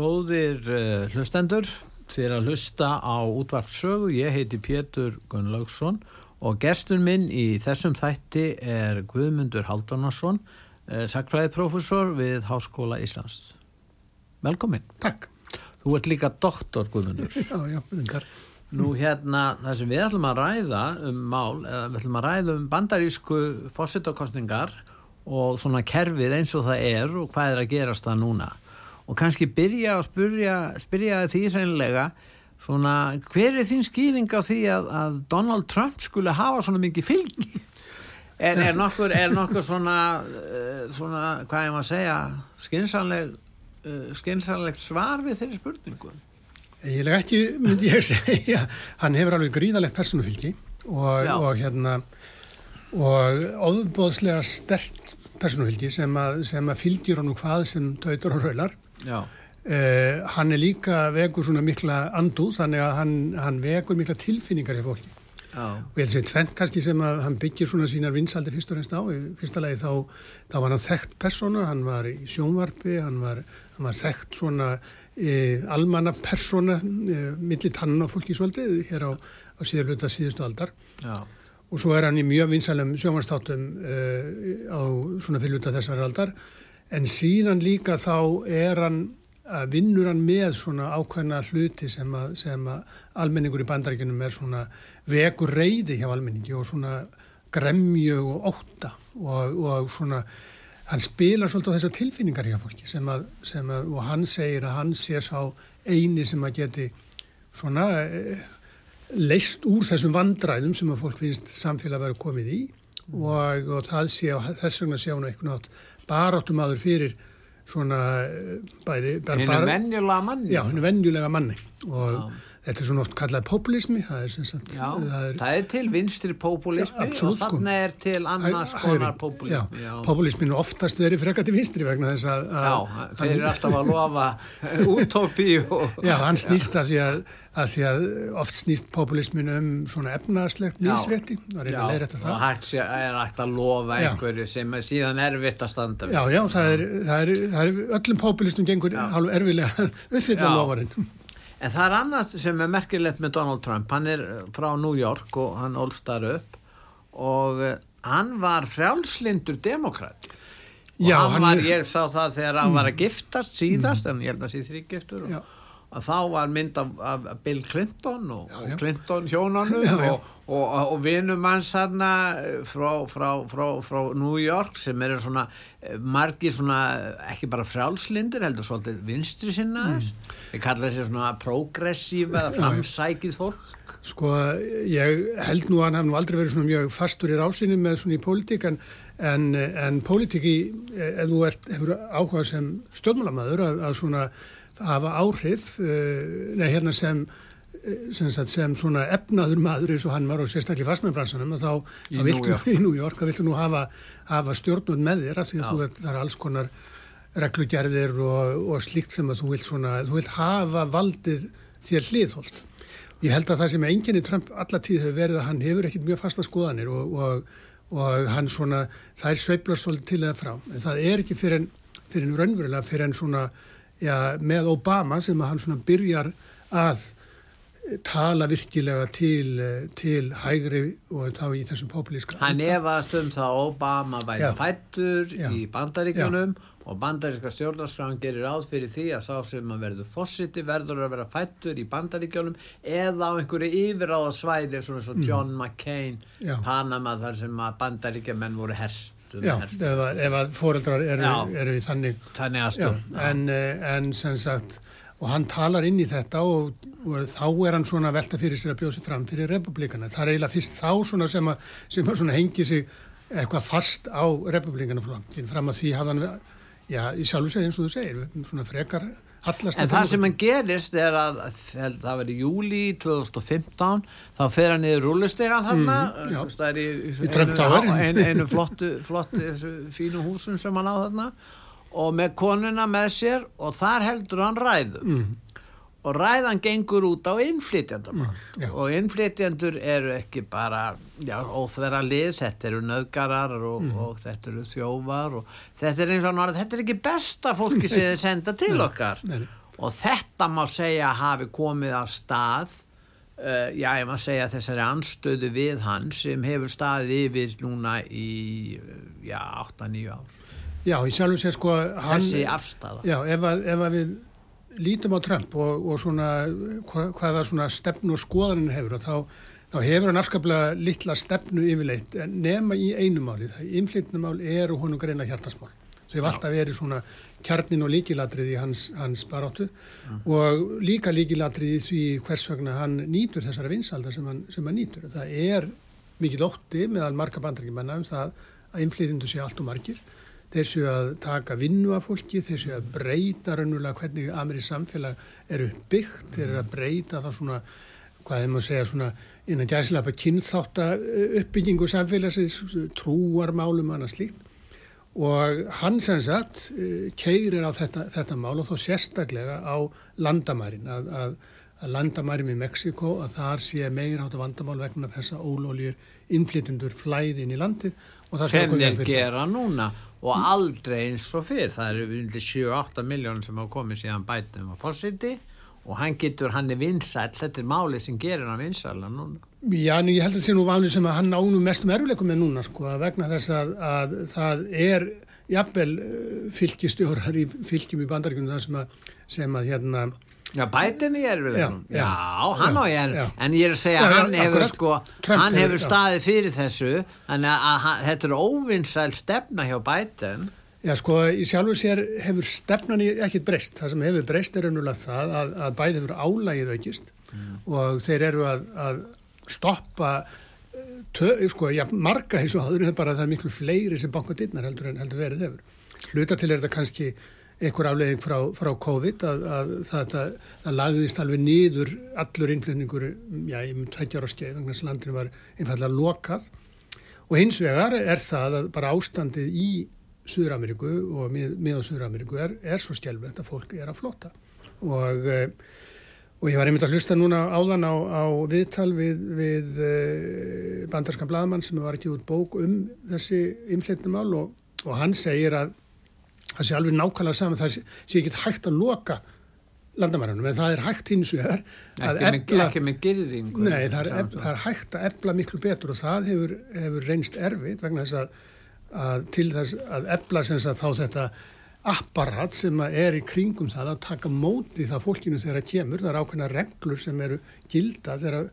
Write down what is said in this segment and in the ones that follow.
Góðir uh, hlustendur, þér að hlusta á útvarpsögu, ég heiti Pétur Gunnlaugsson og gestur minn í þessum þætti er Guðmundur Haldunarsson, uh, sakfræðiprofessor við Háskóla Íslands. Velkomin. Takk. Þú ert líka doktor Guðmundur. Já, já, myndar. Nú hérna, það sem við ætlum að ræða um mál, eða við ætlum að ræða um bandarísku fórsettakostningar og svona kerfið eins og það er og hvað er að gerast það núna. Og kannski byrja að spyrja, spyrja því reynilega, svona, hver er þín skýring á því að, að Donald Trump skulle hafa svona mikið fylgi? Er, er, nokkur, er nokkur svona, uh, svona, hvað ég maður að segja, skynsanleg, uh, skynsanlegt svar við þeirri spurningum? Ég leg ekki, myndi ég segja, hann hefur alveg gríðalegt personufylgi og, og hérna, og óðbóðslega stert personufylgi sem að, sem að fylgjur honum hvað sem tautur og raular. Uh, hann er líka vekur svona mikla andúð, þannig að hann, hann vekur mikla tilfinningar í fólki. já, Og ég held sem tvent kannski sem að hann byggir svona sínar vinsaldi fyrst og reynst á. Fyrsta lagi þá, þá var hann þekkt persóna, hann var í sjónvarpi, hann var, hann var þekkt svona e, almanna persóna e, milli tannan á fólki svolítið hér á, á síður hluta síðustu aldar. já, Og svo er hann í mjög vinsalum sjónvarstáttum e, á svona fyrir hluta þessar aldar. En síðan líka þá er hann að vinnur hann með svona ákveðna hluti sem að, sem að almenningur í bandarækjunum er svona vekur reyði hjá almenningi og svona gremju og ótta og, og svona hann spilar svolítið á þessar tilfinningar hjá fólki sem að, sem að, og hann segir að hann sé sá eini sem að geti svona eh, leist úr þessum vandræðum sem að fólk finnst samfélag að vera komið í og, og það sé, þess vegna sé hann eitthvað nátt baráttum aður fyrir svona eh, bæði henni venjulega manni. já, henni venjulega manni og þetta er svona oft kallað populismi það er sem sagt Já, það er, það er til vinstri populismi Já, og þannig er til annars konar populismi. já, populismin er oftast verið frekar til vinstri vegna þess að, að Já, þeir eru alltaf að lofa útópíu og... Já, hann snýst að því að, að því að oft snýst populismin um svona efnarslegt Já. nýsrétti, það er Já, að leiðrætta og það. hægt sé, er hægt að lofa Já. einhverju sem er síðan erfitt að standa. Já, já, það er, það er, það er öllum populistum gengur hálf erfilega að uppfylla Já. lofarinn. En það er annað sem er merkilegt með Donald Trump. Hann er frá New York og hann ólstar upp og eh, hann var frjálslindur demokrat. Og Já, hann, hann var, er- ég sá það þegar hann var að giftast síðast, en ég held að sé þrýgiftur og Já. Að þá var mynd af, af Bill Clinton og, Já, já. Clinton hjónanum Já, og, og, og vinum hans þarna frá, frá, frá, frá New York sem eru svona eh, margir svona eh, ekki bara frjálslindir heldur svolítið vinstri sinnaðis mm. við kalla þessi svona progressív eða framsækið fólk Sko, ég held nú að hann hafði nú aldrei verið svona mjög fastur í rásinni með svona í pólitík en, en, en pólitíki, ef þú ert, hefur áhuga sem stjórnmálamæður að, að svona hafa áhrif, uh, nei, hérna sem, eh, sem, sagt, sem svona efnaður maður eins og hann var og sérstaklega í fastnæðbransanum að þá, þá viltu York. í New York, þá viltu nú hafa, hafa stjórnund með þér af því að þú það er alls konar reglugerðir og, og slíkt sem að þú vilt svona, þú vilt hafa valdið þér hliðholt. Ég held að það sem enginni Trump alla tíð hefur verið að hann hefur ekkit mjög fasta skoðanir og, og, og hann svona, það er sveiplast svolítið til eða frá. En það er ekki fyrir en, fyrir en raunverulega, fyrir en svona, já, með Obama sem hann svona byrjar að tala virkilega til, eh, til hægri og þá í þessum populíska. hann efast um það að Obama væri Já. fættur Já. í bandaríkjunum og bandaríska stjórnarskráin gerir ráð fyrir því að sá sem að verður fórsiti verður að vera fættur í bandaríkjunum eða á einhverju yfiráða svæði svona svo John McCain Mm. Já. Panama þar sem að bandaríkjamenn voru herstum Já, ef, ef að foreldrar eru, eru í þannig þannig að Já, stjórn en, eh, en sem sagt, og hann talar inn í þetta og, og þá er hann svona velta fyrir sér að bjóða sig fram fyrir republikana. Það er eiginlega fyrst þá svona sem að, sem að svona hengi sig eitthvað fast á republikanaflokkin fram að því hafði hann Já, í sjálfu segir eins og þú segir, svona frekar En það sem hann gerist er að það var í júli 2015 þá fer hann niður rúlustegan þarna Mm, mm, það er í, í, einu, einu, einu flottu, flottu fínu húsum sem hann á þarna og með konuna með sér og þar heldur hann ræðu. Mm. Og ræðan gengur út á innflytjandamál Mm, og innflytjandur eru ekki bara óþverra lið, þetta eru nöðgarar og, Mm. og þetta eru þjófar og þetta er eins og náttúrulega, þetta er ekki besta fólki sem þið senda til okkar. Nei, nei. og þetta má segja hafi komið á stað uh, já, ég má segja þessari anstöðu við hann sem hefur staðið yfir núna í já, 8-9 ár. Já, í sjálfu segir sko hann, þessi afstafa Já, ef að, ef að við lítum á Trump og, og svona hva, hvaða svona stefnu og skoðanin hefur og þá, þá hefur hann afskaplega litla stefnu yfirleitt nema í einu máli, það innflytnumál er og honum greina hjartasmál. Þau hefur alltaf verið svona kjarnin og líkilatrið í hans, hans baráttu og líka líkilatrið í því hvers vegna hann nýtur þessara vinsalda sem hann, sem hann nýtur. Það er mikið ótti meðal marga bandarækjumanna um það að innflytjendur sé allt og margir þeir séu að taka vinnu af fólki, þeir séu að breyta raunulega hvernig amerísk samfélag eru byggt, þeir eru að breyta það svona, hvað er maður að segja, svona innan gæslega kynþátta uppbyggingu samfélagsins, trúarmálum og annað slíkt. Og hann sem sagt keirir á þetta, þetta mál og þó sérstaklega á landamærin að, að, að landamærin við Mexiko að þar sé meira átt að vandamál vegna þessa ólóljur innflytundur flæðin í landið sem þeir gera núna og aldrei eins og fyrr það eru undir 7-8 miljónir sem hafa komið síðan bætum á fórsiti og hann getur, hann er vinsæll þetta er málið sem gerir hann vinsælla núna. Já, en ég held að það sé nú vanlega sem að hann ánum mestum eruleikum með núna sko, vegna þess að, að það er jafnvel uh, fylgistjórar í fylgjum í bandaríkunum það sem að, sem að hérna, Já, bætin í erfileikum. Já, Já, já, hann á já. en ég er að segja að hann hefur sko, Trump hann hefur, staðið fyrir þessu, þannig að, að hann- þetta er óvinnsæl stefna hjá bætin. já sko, í sjálfu sér hefur stefnan í ekkit breyst. Það sem hefur breyst er raunulega það að, að bæði hefur álægið aukist og þeir eru að, að stoppa tö, sko, já, marga þessu áður en bara það er miklu fleiri sem banka dittnar heldur en heldur verið hefur. Hluta til er þetta kannski einhver afleiðing frá, frá COVID að, að það, það, það lagðist alveg niður allur innflutningur já, í um tveggjára skeið, þannig að landinu var einfallega lokað. Og hins vegar er það að bara ástandið í Suður-Ameríku og mið, mið á Suður-Ameríku er, er svo skjálflegt að fólk er að flota og, eh, og ég var einmitt að hlusta núna áðan á, á viðtal við, við eh, bandarskan blaðmann sem var ekki út bók um þessi innflytnumál og, og hann segir að það sé alveg nákvæmlega saman, það sé, ekki hægt að loka landamærunum, en það er hægt hins vegar að Ekki, ekki með gyrðingu. nei, það er, ef, það er hægt að efla miklu betur og það hefur, hefur reynst erfitt vegna þess að, að til þess að efla sem sagt þá þetta apparat sem að er í kringum það að taka móti það fólkinu þegar það kemur, það er ákveðna reglur sem eru gilda þegar,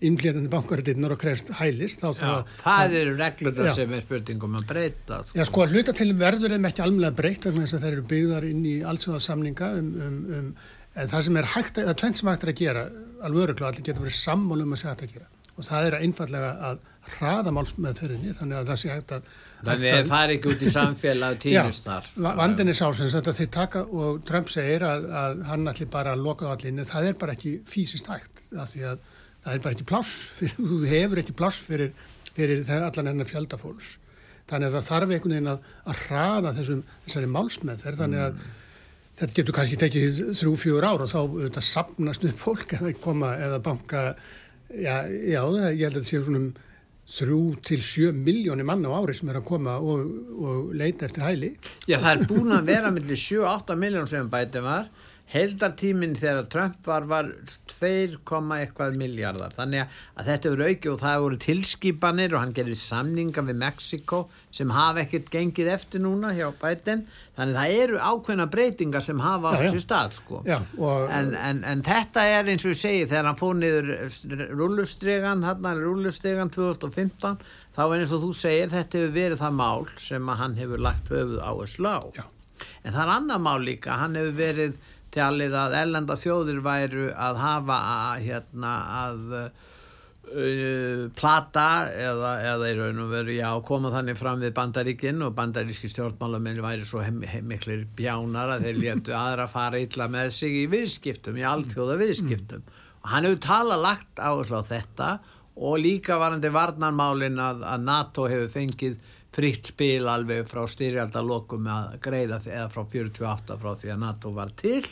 þegar innflétandi bankarittinnar og krefst hælist, þá Já, að það eru reglur Já. sem er spurningum að breyta. Sko. Já, sko, að hluta til verður þeim ekki almennilega breytt vegna þess að þeir eru byggðar inn í allsjóðarsamninga um, um, um, en það sem er hægt, að- það er tvennt sem hægt er að gera, alveg öruglega, allir getur verið sammál um að segja hægt að gera og það er einfallega að hraða málsmeðferðinni þannig að það sé hægt að Þannig að það er ekki út í samfélag og týnist þar. va- vandinn er sásins að þeir taka og Trump segir að, að hann allir bara að loka á allinni, það er bara ekki fysiskt hægt af því að það er bara ekki pláss fyrir, þú hefur ekki pláss fyrir, fyrir allan hennar fjöldafólks þannig að það þarf einhvern veginn að, að hraða þessum, þessari málsmeðferð. Þannig að þetta getur kannski tekið þrjú, fjögur ár og þá auðvitað sapnast upp fólk eða koma eða banka. Já, já, ég held að þetta séu svona um þrjú til sjö miljónir manna á ári sem er að koma og, og leita eftir hæli. Já, það er búin að vera millir 7-8 miljón sem bæti var. Heldartíminn þegar Trump var var 2, eitthvað miljardar. Þannig að þetta eru auki og það voru tilskipanir og hann gerði samninga við Mexiko sem hafa ekkert gengið eftir núna hjá bætin. Þannig að það eru ákveðna breytingar sem hafa já. sér stað, sko. Já, En, en, en þetta er eins og ég segi þegar hann fór niður rullustregan, hann er rullustregan 2015, þá eins og þú segir þetta hefur verið það mál sem að hann hefur lagt höfuð á. Já. En það er annað mál líka, hann hefur verið talið að ellenda þjóðir væru að hafa að, hérna, að uh, plata eða, eða í raun og veru já, koma þannig fram við bandaríkinn og bandaríski stjórnmálamenn væri svo heim, heim, miklir bjánar að þeir léttu aðra fara illa með sig í viðskiptum, í alltjóða viðskiptum mm. og hann hefur tala lagt á þetta og líka varandi varnarmálin að, að NATO hefur fengið fritt spil alveg frá styrjaldalokum að greiða eða frá 48 frá því að NATO var til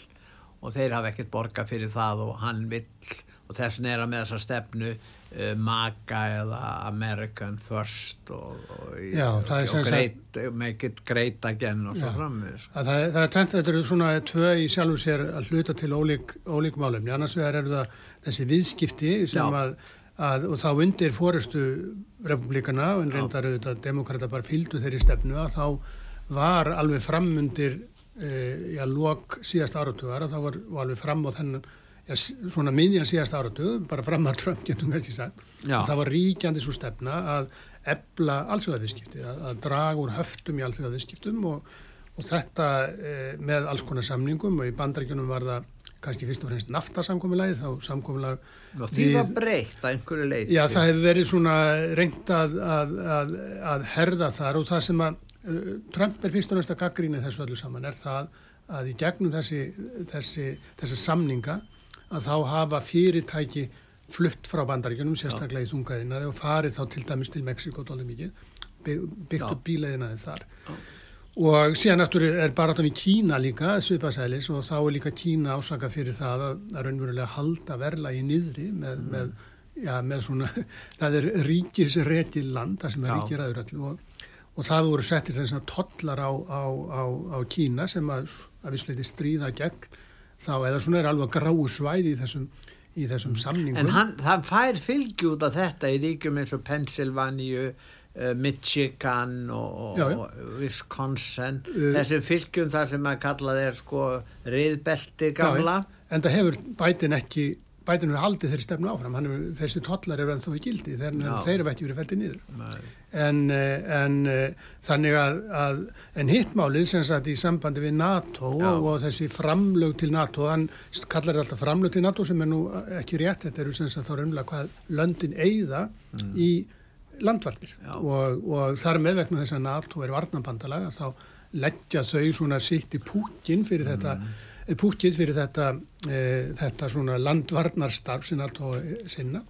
og þeir hafa ekkert borga fyrir það og hann vill og þess nera með þessa stefnu uh, MAGA eða American First og, og, Já, og, og great, make it great again og svo framvið sko. það, það er tengt, þetta eru svona tvö í sjálfu sér að hluta til ólík, ólík málum, annars vegar eru það þessi viðskipti sem Já. að Að, og þá undir fórustu republikana en reyndar auðvitað demokrata bara fylgdu þeirri stefnu að þá var alveg framundir e, já, lok síðast áratugar að þá var, var alveg fram á þennan já, svona miðjan síðast áratug bara fram að Trump getum kannski sagt. Það var ríkjandi svo stefna að ebla alþjóðaðisskipti að, að draga úr höftum í alþjóðaðisskiptum og, og þetta e, með alls konar samningum og í bandaríkjunum var það kannski fyrst og fremst naftarsamkomiðlæði þá samkomiðlæg Því var breykt að einhverju leiti Já það hefur verið svona reynd að, að, að, að herða þar og það sem að uh, Trump er fyrst og fremst að gaggrína þessu öllu saman er það að í gegnum þessi, þessi, þessi samninga að þá hafa fyrirtæki flutt frá bandaríkjunum sérstaklega í þungaðinaði og farið þá til dæmis til Mexiko byggt upp bíleiðinaði þar. Já og síðan náttúrulega er bara áttaf í Kína líka svipasælis og þá er líka Kína ásaka fyrir það að, að raunverulega halda verla í niðri með, mm. með, já, með svona, það er ríkisreti land, það sem er ríkiraður allir og, og það voru settir þess að tollar á, á, á, á Kína sem að, að vissleiti stríða gegn þá eða svona er alveg gráu svæði í þessum í þessum mm. samningum. En hann, það fær fylgjút af þetta í ríkjum eins og Pennsylvania uh, Michigan og, já, já. og Wisconsin. Uh, þessum fylgjum þar sem að kalla þeir sko riðbelti gamla já, en það hefur bætin ekki bætin hefur haldið þeirri stefnu áfram. Hefur, þessi tollar eru ennþá í gildi. Þeir, þeir eru ekki verið fældið niður. En, eh, en þannig að, að en hittmálið sem sagt í sambandi við NATO og þessi framlög til NATO hann kallar þetta alltaf framlög til NATO sem er nú ekki rétt. Þetta eru sem sagt þá raunlega hvað löndin eigða mm. í landvarnir og, og þar með vegna þess að NATO er varnabandalaga þá leggja þau svona sitt í púkin fyrir þetta mm. Eh, púkið fyrir þetta, e, þetta svona landvarnarstarf sem NATO sinna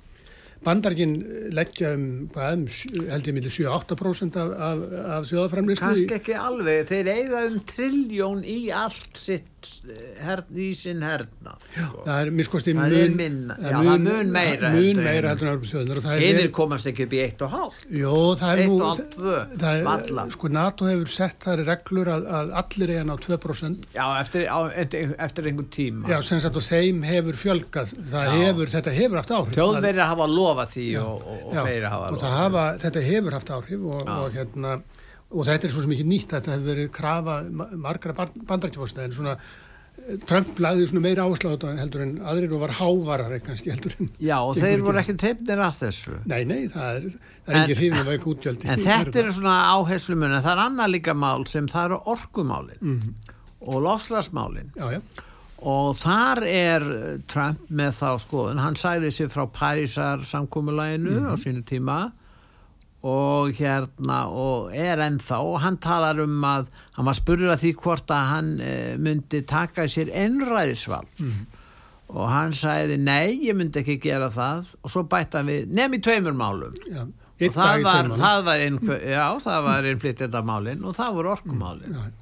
Bandargin leggja um, um held ég millir 7-8% af, af, af þjóðaframlýslu. Kanski ekki alveg, þeir eiga um trilljón í allt sitt eh, í sinn herna. Já, sko. það er miskosti mun, er já, mun, mun meira. Mun meira en. Einir komast ekki upp í eitt og hálf. Jó, það er eitt nú. Eitt og hálf tvö, valla. Sko NATO hefur sett þar reglur að, að allir eiga ná 2%. Já, eftir, á, eftir, eftir einhver tíma. Já, sem sagt og þeim hefur fjölgað. Já. hefur, þetta hefur haft áhrif. Þjóðverið hafa lofa því og, og, og fleiri hafa og hafa, þetta hefur haft áhrif og, og hérna og þetta er svo sem ekki nýtt þetta hefur verið krafa margra bandarækjafórsta en svona eh, Trump lagði svona meira áherslu á þetta heldur en aðrir og var hávarar kannski heldur en Já og þeir voru ekki trefnir að þessu Nei, nei, það er, það er ekki hrifin að veika útgjöldi En þetta er svona áherslu mun það er annað líka mál sem það eru orkumálin mm -hmm. og lofslagsmálin Já, já og þar er Trump með þá skoðun, hann sæði sér frá Parísar samkómulæginu mm -hmm. á mhm. sínu tíma og hérna og er ennþá og hann talar um að hann var spurður að því hvort að hann e, myndi taka sér ennræðisvald mm og hann sæði nei, ég myndi ekki gera það. Og svo bætti hann við nefn í tveimur málum. Já, og það var, það var, já, það var einflýttið af málin og það voru orkumálin. Mm,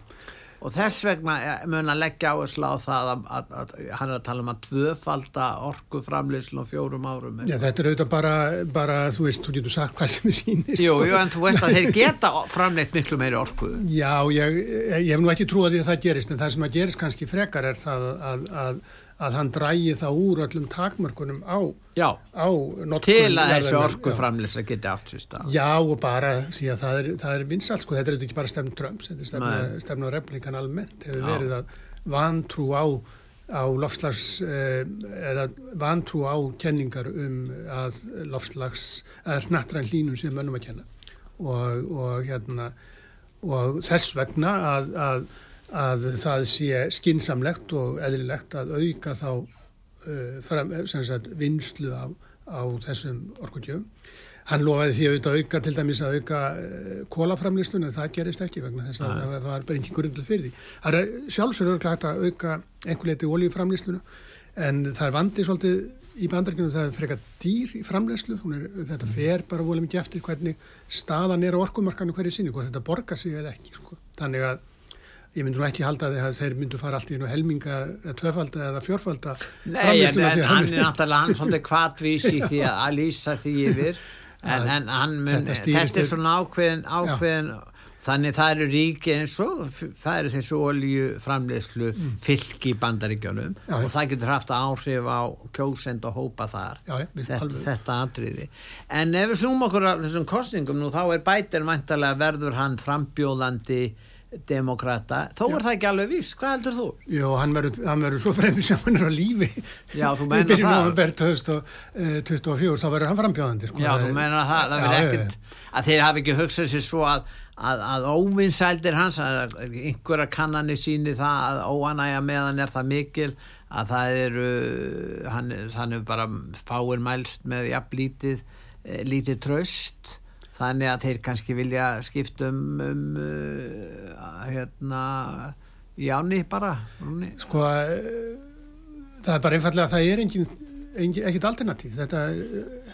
og þess vegna mun að leggja áherslu á það að, að, að, hann er að tala um að tvöfalda orgu framleyslu á fjórum árum. Já þetta er auðvitað bara, bara þú veist, þú getur sagt hvað sem er sínist Jú, jú, en þú veist að þeir geta framleitt miklu meiri orgu Já, ég, ég hef nú ekki trúið að það gerist en það sem að gerist kannski frekar er það að að hann drægi það úr öllum takmörkunum á, á til að þessu orkuframlisla geti stað. Já og bara að það er, er vinsalt sko, þetta er ekki bara stefn Trumps þetta er stefn, stefn á replikan almennt. Hefur verið að vantrú á á lofslags eh, eða vantrú á kenningar um að lofslags eða snattræn hlínum sem mönnum að kenna. Og, og hérna og þess vegna að, að að það sé skinsamlegt og eðlilegt að auka þá uh, fram, sagt, vinslu af, á þessum orkundjöfum. Hann lofaði því að auka til dæmis að auka uh, kólaframlýslun en það gerist ekki vegna þess að það var bara einhver grunduð fyrir því. Það er sjálfsögur hægt að auka einhver leiti oljuframlýslunu en það er vandið svolítið í bandarkjörnum það er frekar dýr í framlegslu þetta fer bara volið mikið eftir hvernig staðan er á orkumarkanu hverju sinni hvort þetta borgar sig eða ekki sko. þannig að ég myndi nú ekki halda að þeir myndu fara allt í einu helminga tvöfalda eða fjórfalda Nei, en, en hann er náttúrulega hann svolítið kvartvísi því að lýsa því yfir. En, en hann mun, þetta er svona ákveðin ákveðin já Þannig það eru ríki eins og það eru þessu oljuframleyslu mm. fylg í bandaríkjónum já, og það getur haft áhrif á kjósend og hópa þar. Já, þetta, þetta atriði. En ef við snúm okkur á þessum kostningum nú þá er bætir vantarlega verður hann frambjóðandi demokrata, þó er það ekki alveg vís hvað heldur þú? Jó, hann verður svo fremið sem hann er á lífi Já, þú meina það? Við byrjum á að berð 2024 þá verður hann frambjóðandi sko. Já, þú meina það, það verður ekkert að þeir hafi ekki hugsað sér svo að að, að óvinsældir hans að einhverja kannanir síni það að óanægja meðan er það mikil að það eru hann, hann er bara fáir mælst með jafn lítið eh, lítið tröst þannig að þeir kannski vilja skiptum um uh, hérna í áni bara sko eh, það er bara einfallega að það er engin ekkert alternatív. Þetta,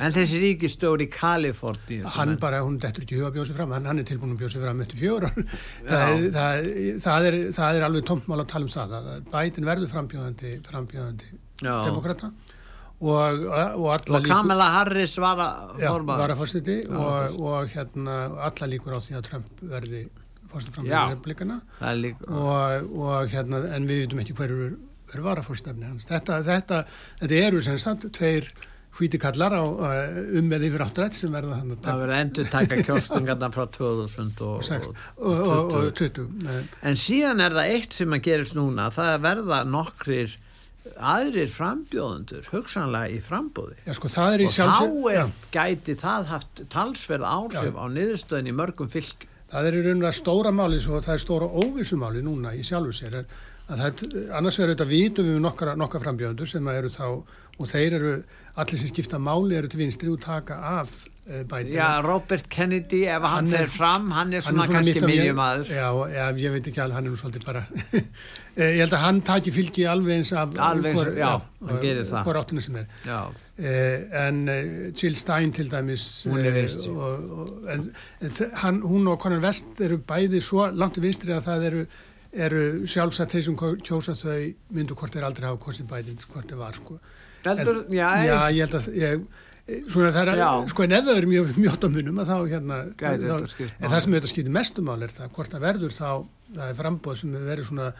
en þessi ríkistóri Kaliforni hann bara, hún dettur ekki huga að bjóða sig fram hann, hann er tilbúin að bjóða sig fram eftir fjóra það, það, það, er, það er alveg tómtmál að tala um það bætin verður frambjóðandi frambjóðandi demokrata og, og alla og Kamala líkur, Harris var að var að fórstuði og, og hérna alla líkur á því að Trump verði fórstuð frambjóðandi republikana. og, og hérna en við veitum ekki hverju er varafórstafni hans. Þetta, þetta, þetta eru sem sagt tveir hvítikallar á, um með yfir áttrætt sem verða þannig að... Það verður endur taka kjóstingarna frá 2020. En síðan er það eitt sem að gerist núna, það verða nokkrir aðrir frambjóðundur hugsanlega í frambóði já, sko, og sjálfsög, þá er, gæti það haft talsverð áhrif já. á niðurstöðin í mörgum fylg það er í rauninu að stóra máli og það er stóra óvissumáli núna í sjálfu sér er annars verður þetta vítum við nokkra, nokkra frambjöndur sem eru þá og þeir eru, allir sem skipta máli eru til vinstri og taka af e, bæti. Já, Robert Kennedy ef hann, hann fer fram, hann er svona, svona kannski miljumæður. Já, já, ég veit ekki alveg, hann er nú svolítið bara eh, ég held að hann taki fylgi alveg eins af alveg eins, já, hann gerir það. hver áttuna sem er. Eh, en eh, Jill Stein til dæmis hún er vinstri og, og, en, hann, hún og Conan West eru bæði svo langt í vinstri að það eru eru sjálfsagt þeir sem kjósa þau myndu hvort þeir aldrei hafa kostið bæðin hvort þeir var sko. Eldur, en, já, já, ég held að ég, svona það er að, sko en eða þau eru mjög mjótt á munum að þá hérna Gæti, þá, en það sem þetta skiptir mestum ál er það hvort það verður þá, það er frambóð sem verður svona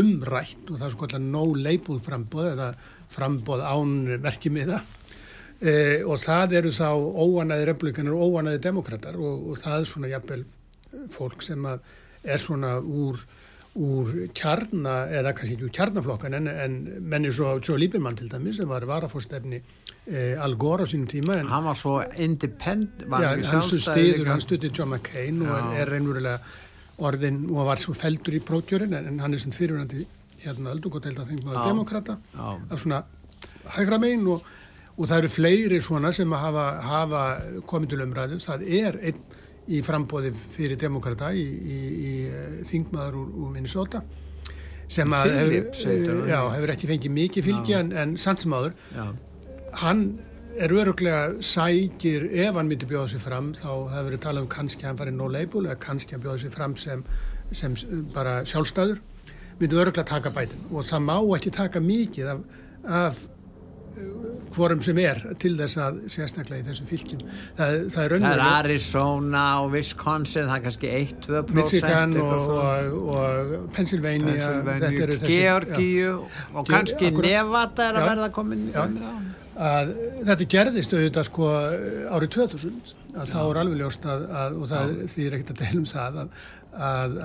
umrætt og það er svona no label frambóð eða frambóð án verkimiða. E, og það eru þá óanæði republikanar og óanæði demokrater og, og það er svona jafnvel fólk sem er svona úr úr kjarna, eða kannski ekki úr kjarnaflokkan en, en menni svo Joe Lieberman til dæmis sem var varafórstefni Al Gore á sínum tíma en, hann var svo independent ja, hann stuðir, hann stuðir John McCain já. og er, er reynverulega orðin og var svo feldur í prótjörin en, en hann er svona fyrirvændi hérna öldungoteld að þengja demokrata af svona hægra megin og, og það eru fleiri svona sem hafa, hafa komið til umræðu. Það er einn í frambóði fyrir demokrata í, í, í eh, þingmaður úr, úr Minnesota sem að Philips, hefur, já, hefur ekki fengið mikið fylgi en, en sannsmáður hann er öruglega sækir ef hann myndi bjóða sér fram þá hefur við talað um kannski að hann farið no label eða kannski að bjóða sér fram sem, sem bara sjálfstæður myndi öruglega taka bætin og það má ekki taka mikið af, af hvorum sem er til þess að sérstaklega í þessum fylgjum það, það er, það er Arizona og Wisconsin það er kannski 1-2% Michigan og, og, og Pennsylvania, Pennsylvania Georgíu og kannski akkurat, Nevada er að verða komin já, að, þetta gerðist auðvitað sko árið 2000 að þá er alveg ljóst að, að og það því er ekkert að deilum það að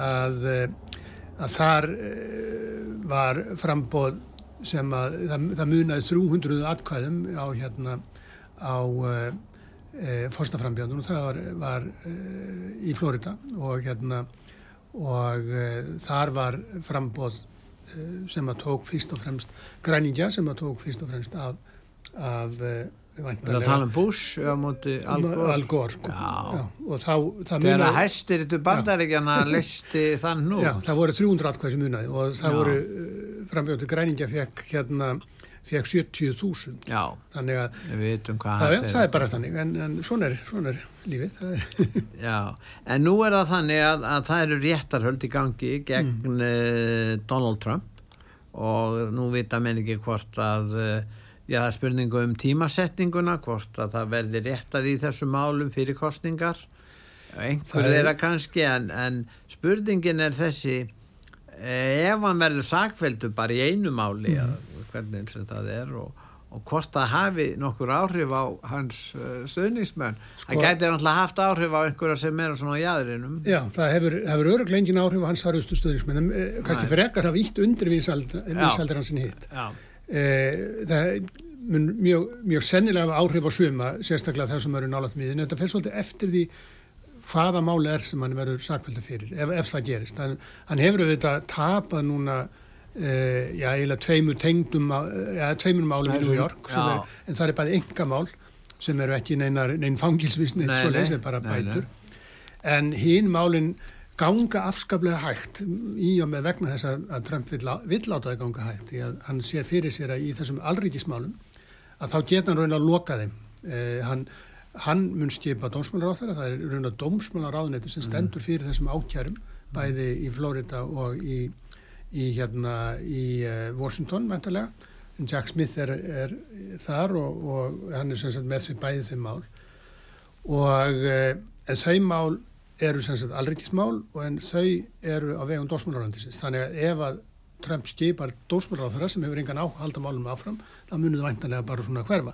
að þar eh, var frambóð sem að það, það munaði 300 atkvæðum á hérna á e, e, fórstaframbjörnum og það var, var e, í Florida og hérna og e, þar var frambóð sem að tók fyrst og fremst græningja sem að tók fyrst og fremst af, e, Það er að tala um Bush á móti Al Gore. Al Gore sko. Já. Já, og þá, það Þegar munaði- að hæstir þetta bandaríkjana listi þann nú. Já, það voru 300 atkvæði sem munaði og það Já. voru uh, frambjóti græningja fekk hérna fekk 70.000 Já, þannig að við veitum hvað það, er, það er bara þannig en, en svona, er, svona er lífið er, Já, en nú er það þannig að, að það eru réttarhöld í gangi gegn mm. Donald Trump og nú vita menn ekki hvort að eh, já, það er spurningu um tímasetninguna hvort að það verði réttað í þessum málum fyrir kostningar einhver Það er- þeirra kannski en, en spurningin er þessi eh, ef hann verður sakveldu bara í einu máli mm. hvernig sem það er og, og hvort það hafi nokkur áhrif á hans uh, stöðningsmenn Sko- það gæti náttúrulega haft áhrif á einhverja sem er svona á jæðrinum Já, það hefur, hefur öruglega engin áhrif á hans harfustu stöðnismenn en eh, kannski frekar hafa ítt undir en hitt. Já, eh, það mun mjög, mjög sennilega áhrif á suma sérstaklega það sem eru nálat miðin þetta fyrir svolítið eftir því hvaða máli er sem hann verður sakveldu fyrir ef, ef það gerist. Hann, hann hefur auðvitað tapað núna uh, já, eiginlega tveimur tengdum eh, já, tveimur málum í New York er, en það er bæði engamál sem eru ekki neinar, neinn fangilsvísn Nei, svo nei, leysið bara nei, nei. bætur en hinn málin ganga afskaplega hægt í og með vegna þess að, að Trump vill, vill láta það ganga hægt því að hann sér fyrir sér að í þessum alríkismálum að þá geta hann raun að loka þeim. Eh, hann, hann mun skipa dómsmálaráþara, það er raun að dómsmálaráðuneti sem stendur fyrir þessum ákjærum bæði í Florida og í, í hérna í uh, Washington mæntalega Jack Smith er, er þar og, og hann er sem sagt með þau bæði þau mál. Og uh, en þau mál eru sem sagt alríkismál og en þau eru á vegum dósmálaráðandisins þannig að ef að Trump skipar dósmálaráðara sem hefur engan áhalda málum áfram þá munum það væntanlega bara svona hverfa.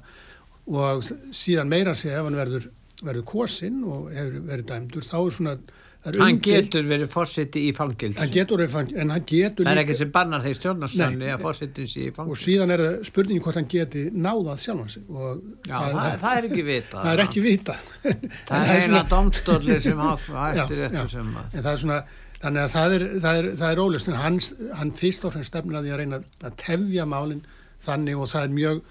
Og síðan meira sé ef hann verður, verður kosinn og verið dæmdur þá er svona það hann getur verið fórseti í fangils hann getur, verið fang- en hann getur það er ekki sem bannar þeir stjórnarsanni að fórsetin sé í og fangils síðan er það spurningi hvort hann geti náðað sjálfan sig og já, það, það er ekki vita það er ekki vitað. Það er eina domstóli sem hættir já. sem að en það er svona þannig að það er, það er, það er ólust en hann, hann fyrst og fremst stefnir að reyna að tefja málinn þannig og það er mjög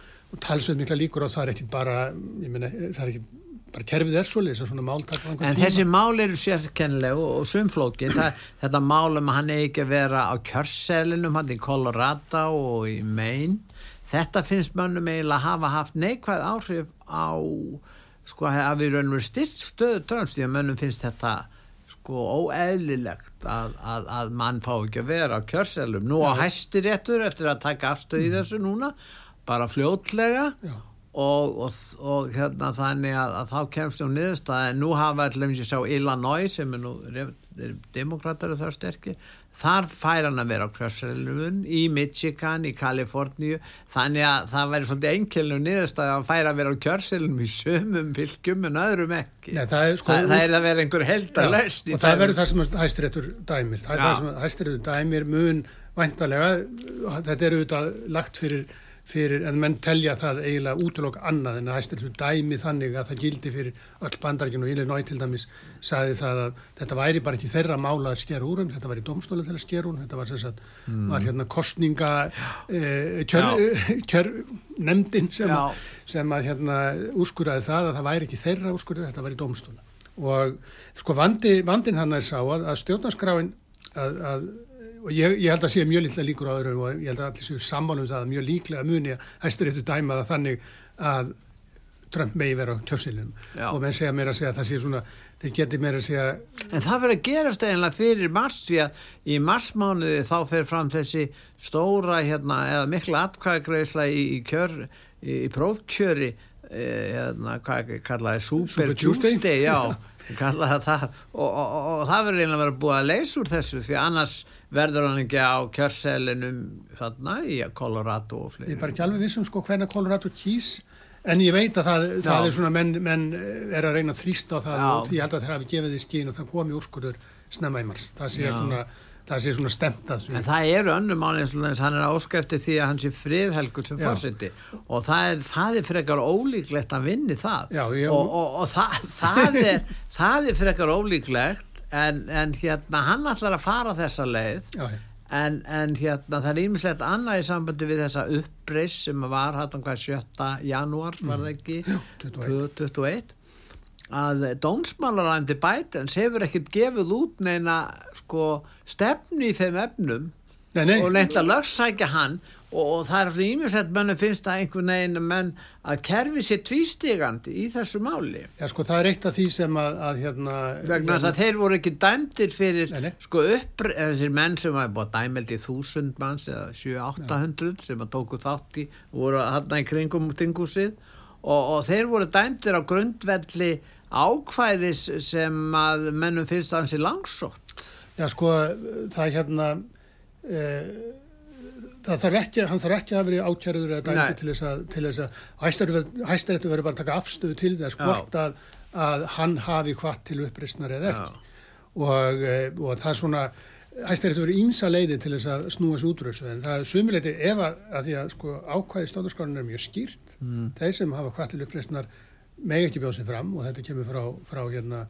talsveit mikla líkur og það er ekki bara ég meina, það er ekki bara kerfið er svolítið þess að svona mál langan En tíma. þessi mál eru sérkennileg og, og sumflóki, þetta mál um að hann eigi ekki að vera á kjörselinum hann í Colorado og í Maine, þetta finnst mönnum eiginlega að hafa haft neikvæð áhrif á, sko, að við raunum styrst stöðu drömst, því að mönnum finnst þetta sko óeðlilegt að, að, að mann fá ekki að vera á kjörselum. Nú á hæsti réttur eftir að taka afstöð í þessu núna, bara fljótlega Já. Og, og, og hérna þannig að, að þá kemst um niðurstað en nú hafa allir sem sjá Illinois sem er nú demokrater þar sterkir. Þar fær hann að vera á krösselun í Michigan, í Kaliforníu. Þannig að það væri svolítið einkilinu niðurstað að hann fær að vera á kjörselunum í sömum fylgjum en öðrum ekki. Nei, það er sko það, það er að vera einhver lausn í og það verður það sem hæstiréttur dæmir. Það er það sem hæstiréttur dæmir mun væntalega, þetta er auðvitað lagt fyrir, fyrir en menn telja það eiginlega útlokk annað en að hæstiréttur dæmi þannig að það gildi fyrir öll bandarækjun og Illinois til dæmis sagði það að þetta væri bara ekki þeirra mála að skera úr um, þetta var í domstóla til að skera úr um, þetta var sem sagt, var hérna kostninga eh, kjör, kjör nefndin sem, sem að hérna úrskurðaði það að það væri ekki þeirra úrskurðið, þetta var í domstóla og sko vandi, vandin hann er sá að, að stjórnarskráin að, að og ég, ég held að sé mjög litla líkur á öðru og ég held að allir séu sammálum það að mjög líklega muni að hæstur eittu dæma það þannig að Trump megi vera á kjörsilinu Já. og menn segja meira að segja að það sé svona þeir geti meira að segja En það fyrir að gerast eiginlega fyrir mars því að í marsmánuði þá fer fram þessi stóra hérna, eða mikla atkvæðgreisla í, í kjör, í, í prófkjöri eh, hérna, hvað kallaði Super, Super Tuesday? Tuesday, já kallaði það og, og, og, og það verður eiginlega að vera búið að leysa úr þessu því annars verður hann ekki á kjörselinum þarna í Colorado og ég fleiri er bara ekki alveg vissum sko hvernig Colorado kýs en ég veit að það, það Já. er svona menn, menn er að reyna að þrýsta á það Já. og ég held að þeir hafi gefið því skín og það komi úrskurður snemma í mars það sé Já. svona, það sé svona stemt að því En það eru og þess hann er eftir því að hann sé friðhelgur sem Já. fórseti og það er, það er frekar ólíklegt að vinni það Já, ég- og, og, og það, það, er, það er frekar ólíklegt en, en hérna hann ætlar að fara þessa leið Já, en, en hérna það er ímislegt annað í sambandi við þessa uppreis sem var hættan hvað 7. janúar var það ekki Já, 21. 21 að dónsmálarandi bætens hefur ekkert gefið út neina sko stefni í þeim efnum Nei, nei. og neitt að lögsækja hann og, og það er svona ímjömsett mönnu finnst að einhvern veginn menn að kerfi sér tvístigandi í þessu máli. Já, sko, það er eitt af því sem að, að hérna... vegna þess að þeir voru ekki dæmdir fyrir Nei, nei. sko upp þessir menn sem var búið dæmeld í þúsund manns eða 7-800 sem að tóku þátt í voru hann í kringum þingúsið og, og þeir voru dæmdir á grundvelli ákvæðis sem að mennum finnst að hans er langsótt. Já, sko, það er hérna... E, það þarf ekki, hann þarf ekki að vera ákjæruður eða Nei. dæmdi til þess að, til þess að hæstaréttu verður bara að taka afstöðu til þess hvort að, að hann hafi hvart til uppreistnar eða ekki. Og, e, og það er svona, hæstaréttu verður ímsa leiði til þess að snúa þessu útrússu en það er sumuleiti ef að, að því að sko ákvæði stofnarskránin er mjög skýrt mm. þeir sem hafa hvart til uppreistnar megi ekki bjóð sig fram og þetta kemur frá, frá hérna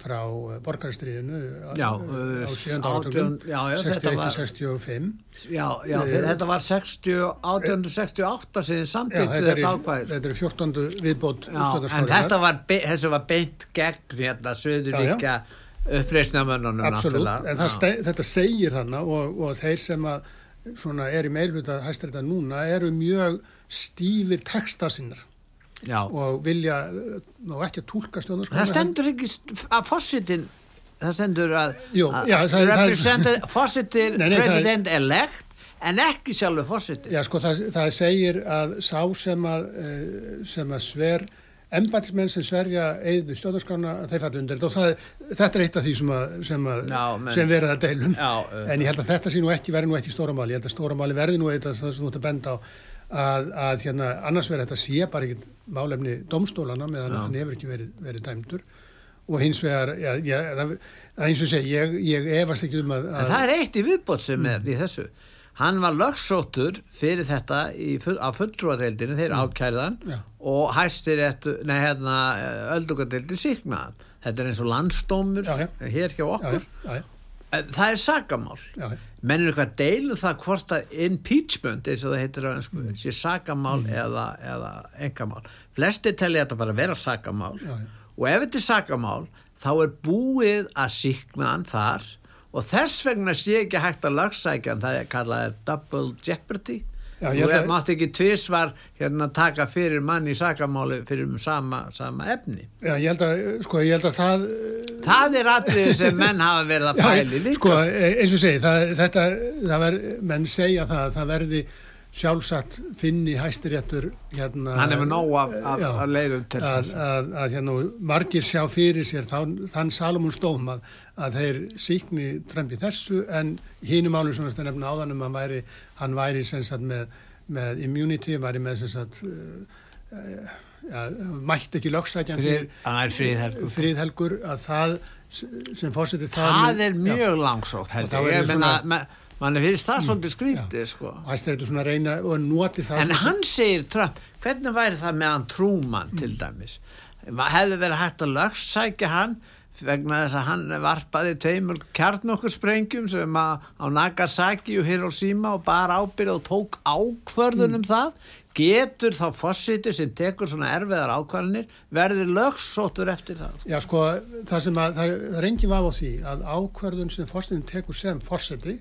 frá borgarstríðinu Já, á uh, sjönda áratugum átján- já, já, þetta var- 61-65 Já, já Eh, þetta var 60, 1868 sem þið samtíkt þetta þetta ákvæðis þetta er 14. viðbót Já, en þetta var, var beint gegn hérna Suðuríkja uppreisnamönnunum Absolutt, náttúrulega. en það Já. ste, þetta segir þannig og, og þeir sem að svona er í meilhuta hæstarétta núna eru mjög stífir texta sinnar Já. og vilja eh, ná ekki að túlka stjórnarskrána. Það stendur ekki að fósitin það stendur að, að nei, það er- president elect en ekki sjálfur fósitin Já, sko, það, það segir að sá sem að, eh, sem að sver embætismenn sem sverja eða stjórnarskrána, þeir falla undir þetta. Og það, þetta er eitt af því sem, að, sem, að, Já, menn- sem verið að deilum. Já, en ég held að þetta sé nú ekki verið nú ekki stóramáli, ég held að stóramáli verði nú eitthvað það sem þú ert að benda á að, að hérna, annars verið þetta sé bara ekkit málefni domstólana meðan Já. hann hefur ekki verið, verið dæmdur og hins vegar, já, já, það, er eins og segi, ég, ég efast ekki um að, að það er eitt í viðbót sem Mm. er í þessu hann var lögsóttur fyrir þetta full- á fulltrúadeildinu þeir ákærðan Mm. Já. og hæstir nei hérna öldungadeildi síknaðan þetta er eins og já. hér hjá já, okkur já, já, En það er sakamál já, já. Menn er eitthvað deilu það hvort að impeachment eins og það heitir á ennsku Mm. sé sakamál eða, eða engamál flesti telli þetta bara vera sakamál. Já, já. og ef þetta er sakamál þá er búið að síkna hann þar. Og þess vegna sé ekki hægt að lagsækja hann, það er kallað double jeopardy. Já, þú ætla- mátt ekki tvisvar hérna taka fyrir mann í sakamáli fyrir um sama, sama efni. Já, ég held að, sko, ég held að það það er atrið sem menn hafa verið að pæli líka sko, e- eins og segi, það, þetta, það ver, menn segja það að það verði sjálfsagt finni hæstiréttur hérna. hann hefur nóg af, af, Já, af leiðum til að, þess að, að hérna, margir sjá fyrir sér þann, þann Salomons dóm að, þeir síkni Trump í þessu en hínum álum svona að nefna áðan um að hann væri, hann væri sagt með, með immunity, væri með sem sagt uh, mætti ekki lögstækjan fyrir er friðhelgur. að það sem fórsetið það er mjög langsótt það mann finnst það svolítið skrítið sko. það en hann segir Trump hvernig væri það með hann Trúmann til dæmis? Hefði verið hægt að lögssækja hann vegna þess að hann varpaði tveimur kjarnokkursprengjum sem að á Nagasaki og Hiroshima og bara ábyrði og tók ákvörðun um það getur þá fósiti sem tekur svona erfiðar ákvarðanir verður lögssóttur eftir það? Já, sko, það sem að, það er, það er engin vaf á því að ákverðun sem fórsetin tekur sem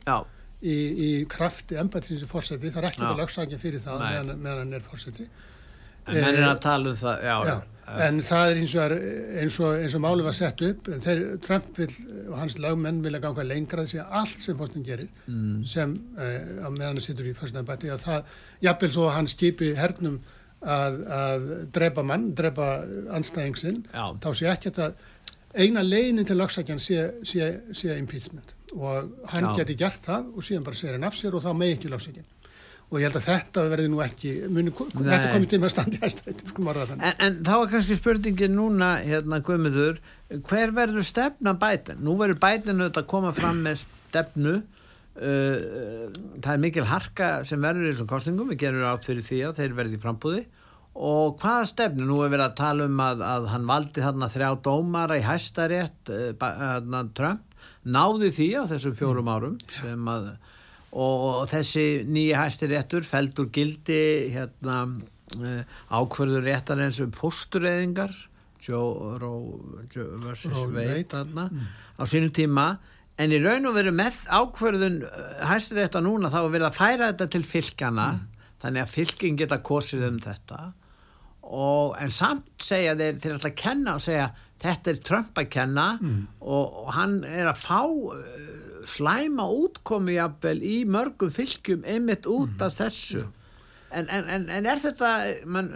já, í, í krafti embættisins sem fórseti, það er ekki Já. að lögsækja fyrir það meðan, hann er fórseti. en menn er að tala um það já, Já, en það er eins og, eins og, eins og máli var sett upp, en þeir, Trump vil, og hans lagmenn vilja ganga lengra þessi að allt sem fórsetin gerir, Mm. sem eh, á meðan hann situr í fórsetin embætti, að það, jafnvel þó að hann skipi hernum að, að drepa mann, drepa anstæðingsinn, þá sé ekki þetta eina leiðin til lögsækjan sé, sé, sé impeachment og hann Já. geti gert það og síðan bara segir hann af sér og þá megi ekki lögsækjan og ég held að þetta verði nú ekki muni, þetta komið til með að þannig. En, en þá er kannski spurningin núna, hérna Guðmundur, hver verður stefna bætin? Nú verður bætin auðvitað að koma fram með stefnu, uh, það er mikil harka sem verður í þessum kostningum, við gerum átt fyrir því að þeir verði í frambúði og hvaða stefnu? Nú er verið að tala um að, að hann valdi þarna þrjá dómara í hæstarétt, uh, hérna Trump, náði því á þessum fjórum árum sem að og þessi nýja hæstiréttur feldur gildi hérna uh, ákverður réttar eins um fóstureyðingar Joe vs. Wade þarna á sínum tíma. En í raun og veru með ákverðun hæstiréttar núna þá vil að færa þetta til fylgjana þannig að fylgjum geta korsið um þetta. Og en samt segja þeir þeir að kenna og segja þetta er Trump að kenna og, og hann er að fá uh, slæma útkomi jafnvel í mörgum fylgjum einmitt út af þessu. En, en, en, en er þetta man,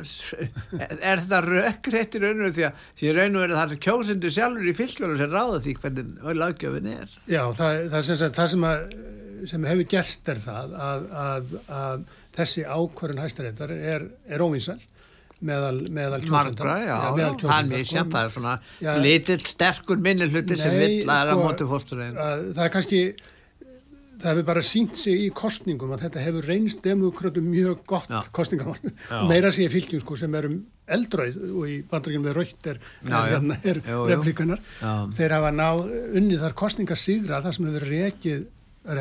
er þetta rökrétt í raun og veru? Því að því raun og veru það er kjósindu sjálfur í fylgjum sem ráða því hvernig löggjöfin er. Já, það, það, sem, sagt, það sem, að, sem hefur gerst er það að, að, að þessi ákvörðun hæstaréttar er, er óvinsal meðal, meðal kjósenda hann sko. sem það er svona Já. lítill sterkur minni hluti sem vill að er að sko, móti fósturinn að það er kannski það hefur bara sínt sig í kostningum að þetta hefur reynst demokratum mjög gott Já. kostningamál Já. meira sé fylgjum sko sem erum eldrauð og í bandrækjum við raukt er, Já, er, já. hérna, er Jú, jú. replíkanar Já. þeir hafa náð unnið þar kostningasigrar það sem hefur rekið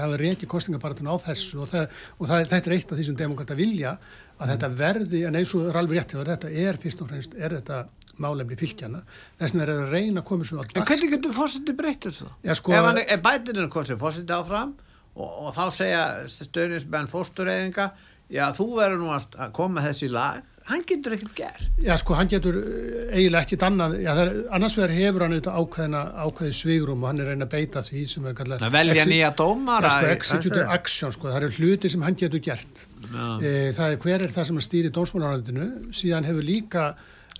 hafa rekið kostningabaratun á þessu og, það, og það, þetta er eitt af því sem demokrata vilja að þetta verði, en eins og er alveg rétt hjá þér, þetta er fyrst og fremst, er þetta málefni fylgjana, þess vegna er það að reyna að koma svo á En hvernig getur fósiti breytt þessu? Já, sko- ef, ef bætin er kosið fósiti áfram og, og þá segja stöðnismenn fóstureyðinga já, þú verður nú að að koma þessi lag hann getur ekkert gert Já, sko, hann getur eh, eiginlega ekkit annað, já, er, annars vegar hefur hann auðvitað ákveðina, ákveðið svigrum og hann er reyna að beita því sem er kallað... að velja nýja Já, dómara sko, executive action, sko, það eru hluti sem hann getur gert. Já. E, það er hver er það sem stýri dómsmálaráðinu, síðan hefur líka